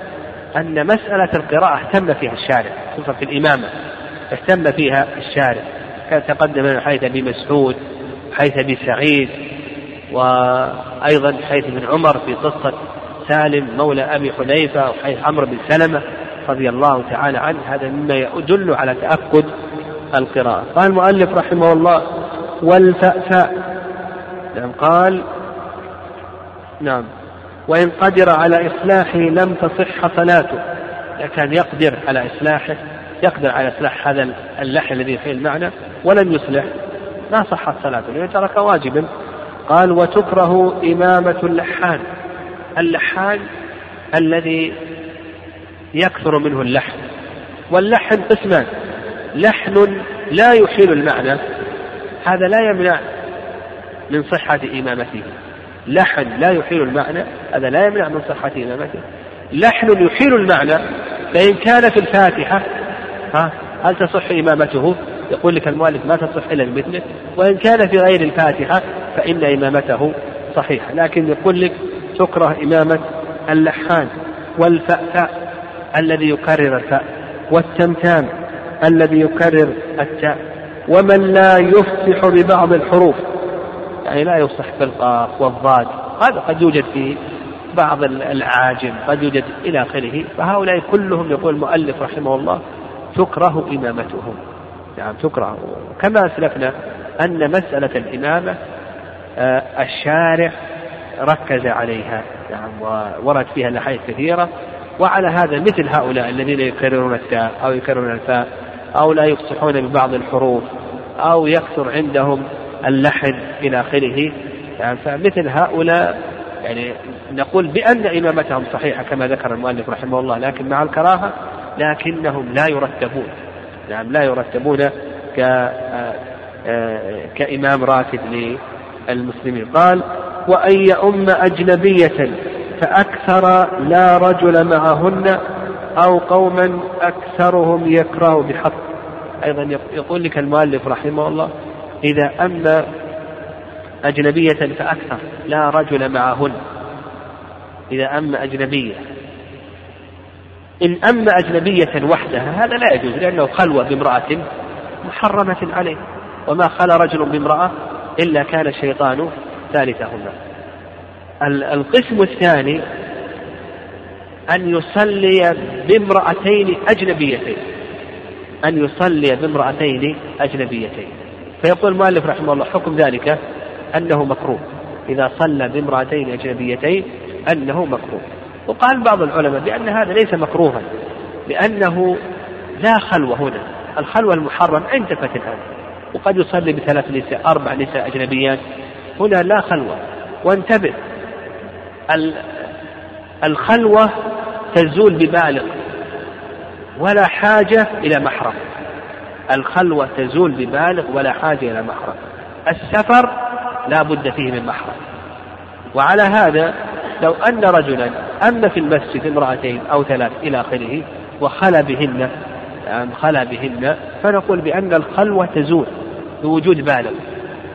B: أن مسألة القراءة اهتم فيها الشارع خصوصا في الإمامة اهتم فيها الشارع. تقدم من حيث أبي مسعود حيث أبي سعيد وأيضا حيث ابن عمر في قصة سالم مولى أبي حذيفة وحيث عمرو بن سلمة رضي الله تعالى عنه. هذا مما يدل على تأكد القراءة. قال المؤلف رحمه الله والفأفاء. نعم قال نعم. وإن قدر على إصلاحه لم تصح صلاته. كان يقدر على إصلاحه يقدر على إصلاح هذا اللحن الذي فيه المعنى ولم يصلح ما صحت صلاته لأنه ترك واجبا. قال وتكره إمامة اللحان. اللحان الذي يكثر منه اللحن. واللحن قسمان. لحن لا يحيل المعنى. هذا لا يمنع من صحة إمامته. لحن لا يحيل المعنى. هذا لا يمنع من صحة إمامته. لحن يحيل المعنى. فإن كان في الفاتحة ها هل تصح إمامته؟ يقول لك المؤلف ما تصح إلا بمثله. وإن كان في غير الفاتحة فإن إمامته صحيحة. لكن يقول لك تكره إمامة اللحان والفأفاء الذي يكرر الفاء والتمتام الذي يكرر التاء ومن لا يفصح ببعض الحروف. يعني لا يفصح بالقاف والضاد. هذا قد يوجد في بعض الأعاجم قد يوجد إلى آخره. فهؤلاء كلهم يقول المؤلف رحمه الله تكره إمامتهم. نعم تكره. كما أسلفنا أن مسألة الإمامة آه، الشارع ركز عليها. نعم وورد فيها الأحاديث كثيرة. وعلى هذا مثل هؤلاء الذين يكررون التاء أو يكررون الفاء أو لا يفصحون ببعض الحروف أو يكثر عندهم اللحن إلى آخره. يعني فمثل هؤلاء يعني نقول بأن إمامتهم صحيحة كما ذكر المؤلف رحمه الله لكن مع الكراهة لكنهم لا يرتبون. نعم لا يرتبون ك آه، آه، كإمام راتب للمسلمين. قال وأن يؤم أجنبية فأكثر لا رجل معهن أو قوما أكثرهم يكره بحق. أيضا يقول لك المؤلف رحمه الله إذا أما أجنبية فأكثر لا رجل معهن. إذا أما أجنبية. إن أما أجنبية وحدها هذا لا يجوز لأنه خلوة بامرأة محرمة عليه. وما خلا رجل بامرأة إلا كان الشيطان ثالثهما القسم الثاني أن يصلي بامرأتين أجنبيتين. أن يصلي بامرأتين أجنبيتين. فيقول المؤلف رحمه الله حكم ذلك أنه مكروه. إذا صلى بامرأتين أجنبيتين أنه مكروه. وقال بعض العلماء بأن هذا ليس مكروها لأنه لا خلوة هنا. الخلوة المحرم انتفت الآن وقد يصلي بثلاث نساء أربع نساء أجنبيات. هنا لا خلوة. وانتبه الخلوة تزول ببالغ ولا حاجة إلى محرم. الخلوة تزول ببالغ ولا حاجة إلى محرم. السفر لا بد فيه من محرم. وعلى هذا لو أن رجلا أما في المسجد امرأتين أو ثلاث إلى آخره وخلى بهن يعني خلى بهن فنقول بأن الخلوة تزول بوجود بالغ.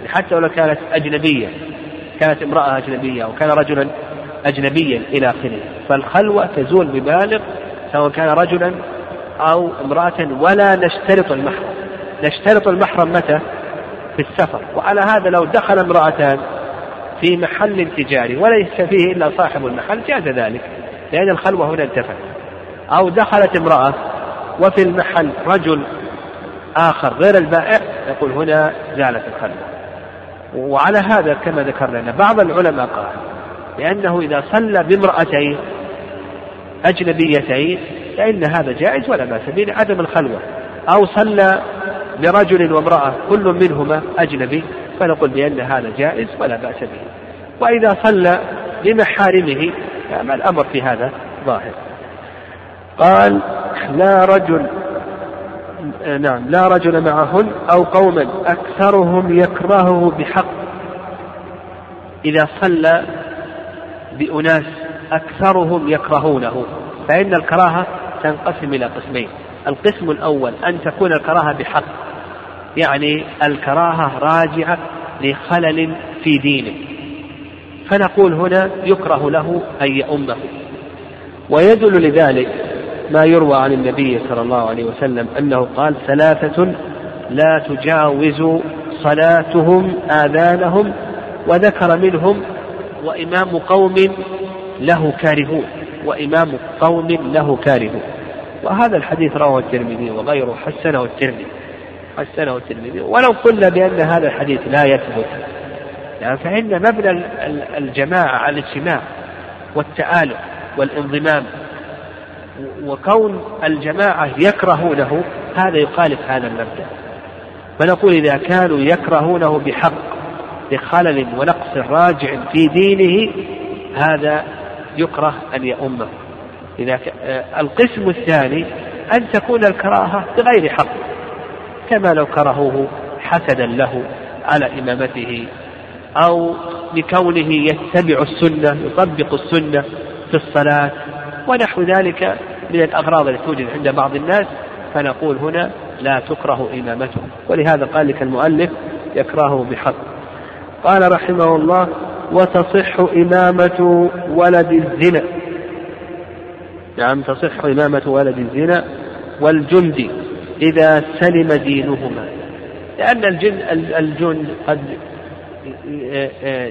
B: حتى ولو كانت أجنبية كانت امرأة أجنبية أو كان رجلا أجنبيا إلى آخره. فالخلوة تزول ببالغ سواء كان رجلا أو امرأة ولا نشترط المحرم. نشترط المحرم متى؟ في السفر. وعلى هذا لو دخل امرأتان في محل تجاري وليس فيه إلا صاحب المحل جاز ذلك لأن الخلوة هنا انتفت أو دخلت امرأة وفي المحل رجل آخر غير البائع يقول هنا زالت الخلوة. وعلى هذا كما ذكرنا أن بعض العلماء قال لأنه إذا صلى بامرأتين أجنبيتين فإن هذا جائز ولا بأس به عدم الخلوة. أو صلى برجل وامرأة كل منهما أجنبي فنقول بأن هذا جائز ولا بأس به. وإذا صلى بمحارمه فما الأمر في هذا ظاهر. قال لا رجل نعم. لا رجل معهن أو قوما أكثرهم يكرهه بحق. إذا صلى بأناس أكثرهم يكرهونه فإن الكراهة تنقسم إلى قسمين. القسم الأول أن تكون الكراهة بحق يعني الكراهة راجعة لخلل في دينه. فنقول هنا يكره له أن يؤمه. ويدل لذلك ما يروى عن النبي صلى الله عليه وسلم أنه قال ثلاثة لا تجاوز صلاتهم آذانهم وذكر منهم وإمام قوم له كارهون وإمام قوم له كارهون. وهذا الحديث رواه الترمذي وغيره حسنه الترمذي حسنه الترمذي. ولو قلنا بأن هذا الحديث لا يثبت فإن مبنى الجماعة على الاجتماع والتآلف والانضمام وكون الجماعة يكرهونه هذا يخالف هذا المبدأ. فنقول إذا كانوا يكرهونه بحق بخلل ونقص راجع في دينه هذا يكره أن يؤمه. إذا آه، القسم الثاني أن تكون الكراهة بغير حق كما لو كرهوه حسدا له على إمامته أو لكونه يتبع السنة يطبق السنة في الصلاة ونحو ذلك من الأغراض التي توجد عند بعض الناس فنقول هنا لا تكره إمامته. ولهذا قال لك المؤلف يكرهه بحق. قال رحمه الله وتصح إمامة ولد الزنا. نعم تصح إمامة ولد الزنا والجند إذا سلم دينهما. لأن الجند الجند قد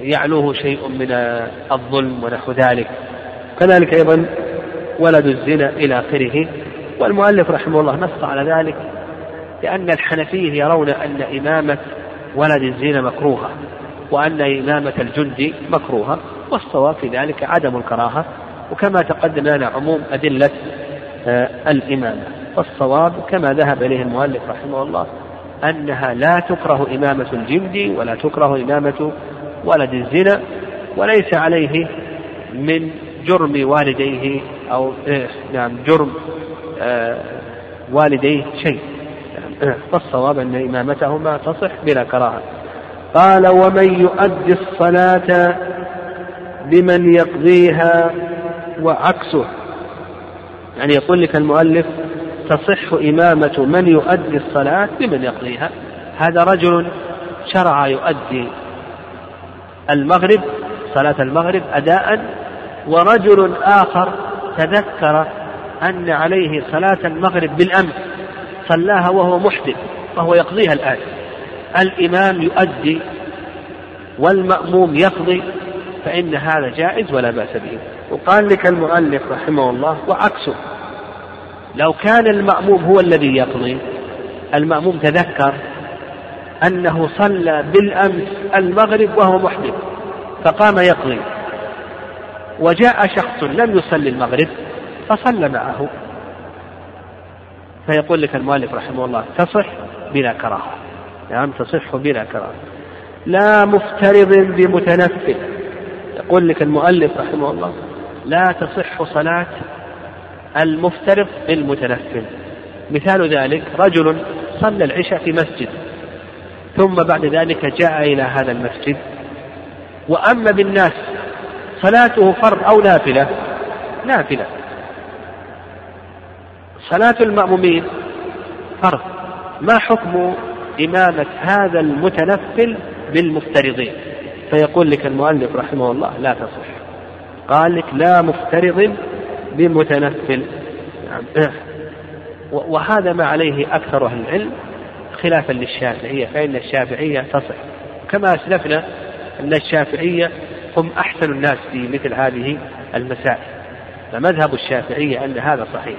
B: يعلوه شيء من الظلم ونحو ذلك. كذلك أيضا ولد الزنا إلى آخره. والمؤلف رحمه الله نص على ذلك لأن الحنفية يرون أن إمامة ولد الزنا مكروهة وأن إمامة الجند مكروهة والصواب في ذلك عدم الكراهة. وكما تقدم لنا عموم أدلة آه، الإمامة. والصواب كما ذهب إليه المؤلف رحمه الله أنها لا تكره إمامة الجند ولا تكره إمامة ولد الزنا وليس عليه من جرم والديه أو إيه نعم جرم آه والديه شيء. فالصواب أن إمامتهما تصح بلا كراهة. قال ومن يؤدي الصلاة بمن يقضيها وعكسه. يعني يقول لك المؤلف تصح إمامة من يؤدي الصلاة بمن يقضيها. هذا رجل شرع يؤدي المغرب صلاة المغرب أداء ورجل آخر تذكر أن عليه صلاة المغرب بالأمس صلاها وهو محدث وهو يقضيها الآن. الإمام يؤدي والمأموم يقضي فإن هذا جائز ولا بأس به. وقال لك المؤلف رحمه الله وعكسه لو كان المأموم هو الذي يقضي المأموم تذكر أنه صلى بالأمس المغرب وهو محدث فقام يقضي. وجاء شخص لم يصلي المغرب فصلى معه. فيقول لك المؤلف رحمه الله تصح بلا كراهة. نعم تصح بلا كراهة. لا مفترض بمتنفل. يقول لك المؤلف رحمه الله لا تصح صلاة المفترض بالمتنفل مثال ذلك رجل صلى العشاء في مسجد ثم بعد ذلك جاء إلى هذا المسجد وأما بالناس صلاته فرض أو نافلة؟ نافلة. صلاة المأمومين فرض. ما حكم إمامة هذا المتنفل بالمفترضين؟ فيقول لك المؤلف رحمه الله لا تصح. قال لك لا مفترض بمتنفل. وهذا ما عليه أكثر أهل العلم خلافا للشافعية فإن الشافعية تصح. كما أسلفنا أن الشافعية هم أحسن الناس في مثل هذه المسائل. فمذهب الشافعية أن هذا صحيح.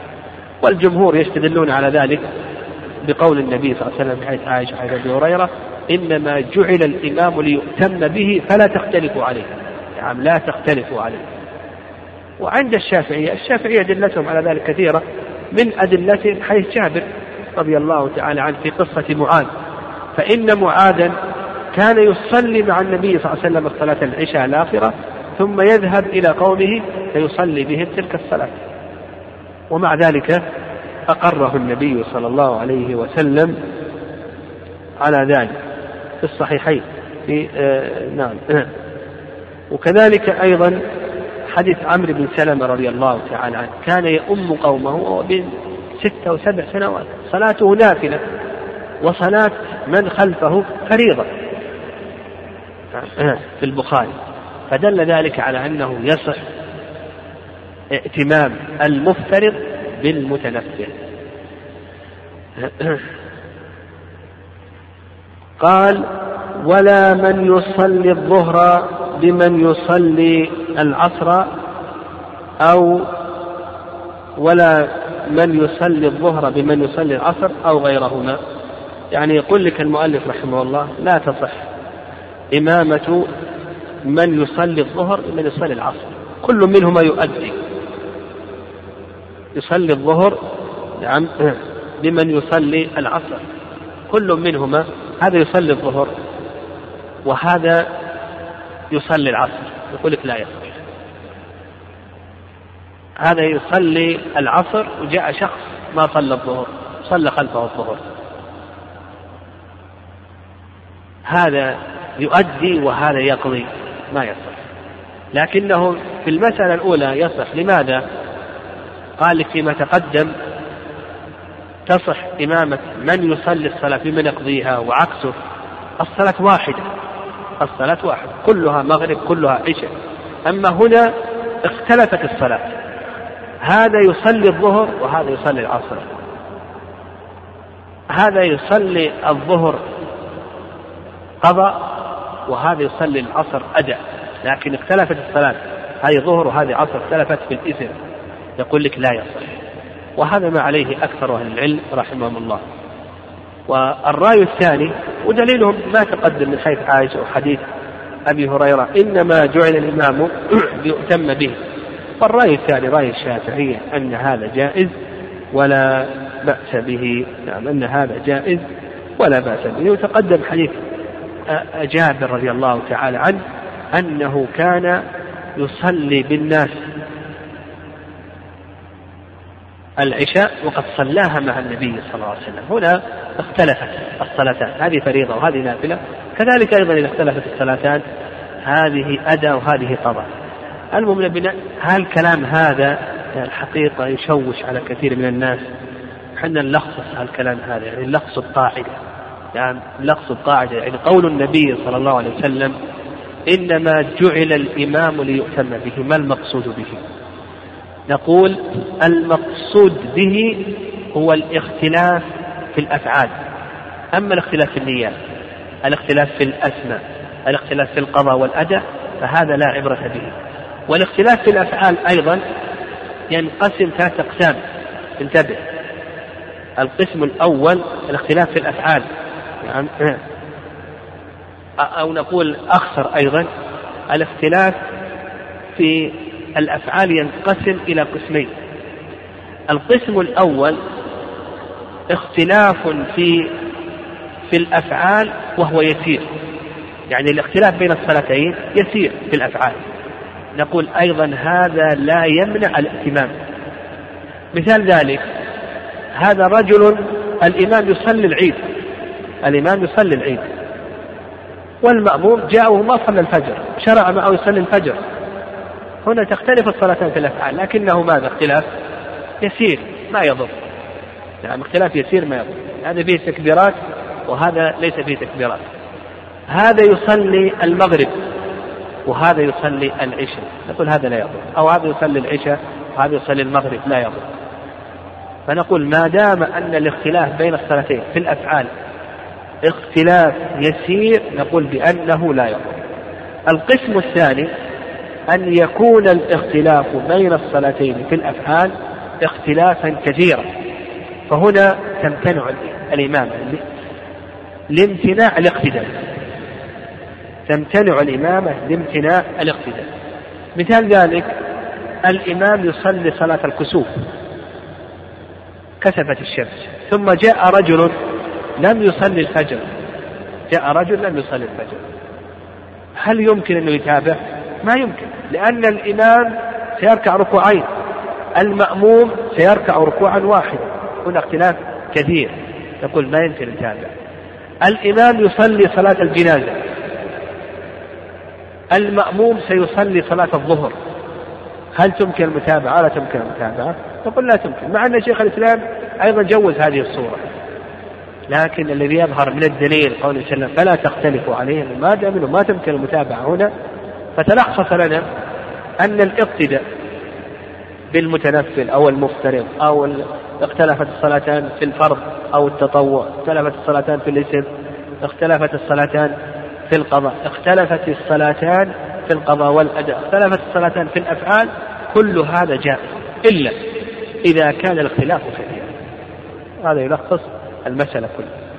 B: والجمهور يستدلون على ذلك بقول النبي صلى الله عليه وسلم حيث عائشة حيث أبي هريرة إنما جعل الإمام ليؤتم به فلا تختلفوا عليه. نعم لا تختلفوا عليه. وعند الشافعية الشافعية أدلتهم على ذلك كثيرة من أدلتهم حيث جابر رضي الله تعالى عنه في قصة معاذ. فإن معاذا كان يصلي مع النبي صلى الله عليه وسلم الصلاة العشاء الآخرة ثم يذهب إلى قومه فيصلي بهم تلك الصلاة. ومع ذلك أقره النبي صلى الله عليه وسلم على ذلك في الصحيحين. في آه نعم. [clears throat] وكذلك أيضا حديث عمرو بن سلمة رضي الله تعالى عنه. كان يؤم قومه وهو بين ستة وسبع سنوات. صلاته نافلة وصلاة من خلفه فريضة. في البخاري. فدل ذلك على أنه يصح ائتمام المفترض بالمتنفل. [coughs] قال ولا من يصلي الظهر بمن يصلي العصر أو ولا من يصلي الظهر بمن يصلي العصر أو غيرهما. يعني يقول لك المؤلف رحمه الله لا تصح. إمامة من يصلي الظهر بمن يصلي العصر. كل منهما يؤدي. يصلي الظهر نعم [clears throat] بمن يصلي العصر. كل منهما هذا يصلي الظهر وهذا يصلي العصر. يقول لك لا يصح هذا يصلي العصر وجاء شخص ما صلى الظهر صلى خلفه الظهر. هذا يؤدي وهذا يقضي ما يصح. لكنه في المسألة الأولى يصح. لماذا؟ قال لك فيما تقدم تصح إمامة من يصلي الصلاة بمن يقضيها وعكسه. الصلاة واحدة الصلاة واحدة كلها مغرب كلها عشاء. أما هنا اختلفت الصلاة. هذا يصلي الظهر وهذا يصلي العصر. هذا يصلي الظهر. قضاء وهذا يصلي العصر أداء لكن اختلفت الصلاة. هذه ظهر وهذه عصر اختلفت في الإثم. يقول لك لا يصح وهذا ما عليه أكثر أهل العلم رحمهم الله. والرأي الثاني ودليلهم ما تقدم من حيث عائشة وحديث أبي هريرة إنما جعل الإمام [clears throat] ليؤتم به. والرأي الثاني رأي الشافعية أن هذا جائز ولا بأس به. نعم أن هذا جائز ولا بأس به. وتقدم حديث جابر رضي الله تعالى عنه أنه كان يصلي بالناس العشاء وقد صلاها مع النبي صلى الله عليه وسلم. هنا اختلفت الصلاتان. هذه فريضة وهذه نافلة. كذلك أيضا إذا اختلفت الصلاتان هذه أداء وهذه قضاء. المهم هل كلام هذا الحقيقة يشوش على كثير من الناس؟ حنا نلخص الكلام هذا يعني نلخص القاعدة. يعني نلخص القاعدة يعني قول النبي صلى الله عليه وسلم إنما جعل الإمام ليؤتم به ما المقصود به؟ نقول المقصود به هو الاختلاف في الأفعال. أما الاختلاف في النيات الاختلاف في الأسماء الاختلاف في القضاء والأداء فهذا لا عبرة به. والاختلاف في الأفعال أيضا ينقسم ثلاث أقسام. انتبه القسم الأول الاختلاف في الأفعال. أو نقول أخسر أيضا الاختلاف في الأفعال ينقسم إلى قسمين. القسم الأول اختلاف في في الأفعال وهو يسير. يعني الاختلاف بين الصلاتين يسير في الأفعال. نقول أيضا هذا لا يمنع الائتمام مثال ذلك هذا رجل الإمام يصلي العيد. الإمام يصلي العيد. والمأموم جاء وما صلى الفجر شرع معه يصلي الفجر. هنا تختلف الصلاتان في الأفعال لكنه ماذا؟ اختلاف يسير ما يضر. يعني اختلاف يسير ما يضر. هذا فيه تكبيرات وهذا ليس فيه تكبيرات. هذا يصلي المغرب وهذا يصلي العشاء. نقول هذا لا يضر. أو هذا يصلي العشاء وهذا يصلي المغرب لا يضر. فنقول ما دام أن الاختلاف بين الصلاتين في الأفعال اختلاف يسير نقول بأنه لا يضر القسم الثاني أن يكون الاختلاف بين الصلاتين في الأفعال اختلافا كثيرا. فهنا تمتنع الإمامة لامتناع الاقتداء. تمتنع الإمامة لامتناع الاقتداء. مثال ذلك الإمام يصلي صلاة الكسوف كسفت الشمس ثم جاء رجل لم يصلي الفجر. جاء رجل لم يصلي الفجر. هل يمكن أنه يتابع؟ ما يمكن لأن الإمام سيركع ركوعين المأموم سيركع ركوعا واحدا. هنا اختلاف كثير يقول ما يمكن نتابع الإمام يصلي صلاة الجنازة. المأموم سيصلي صلاة الظهر. هل تمكن المتابعة؟ لا تمكن المتابعة؟ نقول لا تمكن مع أن شيخ الإسلام أيضا جوز هذه الصورة. لكن الذي يظهر من الدليل قوله صلى الله عليه وسلم فلا تختلفوا عليه ما دام ما تمكن المتابعة هنا. فتلخص لنا أن الاقتداء بالمتنفل أو المفترض أو اختلفت الصلاتان في الفرض أو التطوع اختلفت الصلاتان في الإسم اختلفت الصلاتان في القضاء اختلفت الصلاتان في القضاء والأداء اختلفت الصلاتان في الأفعال كل هذا جائز إلا إذا كان الاختلاف كثيرا هذا يلخص المسألة كلها.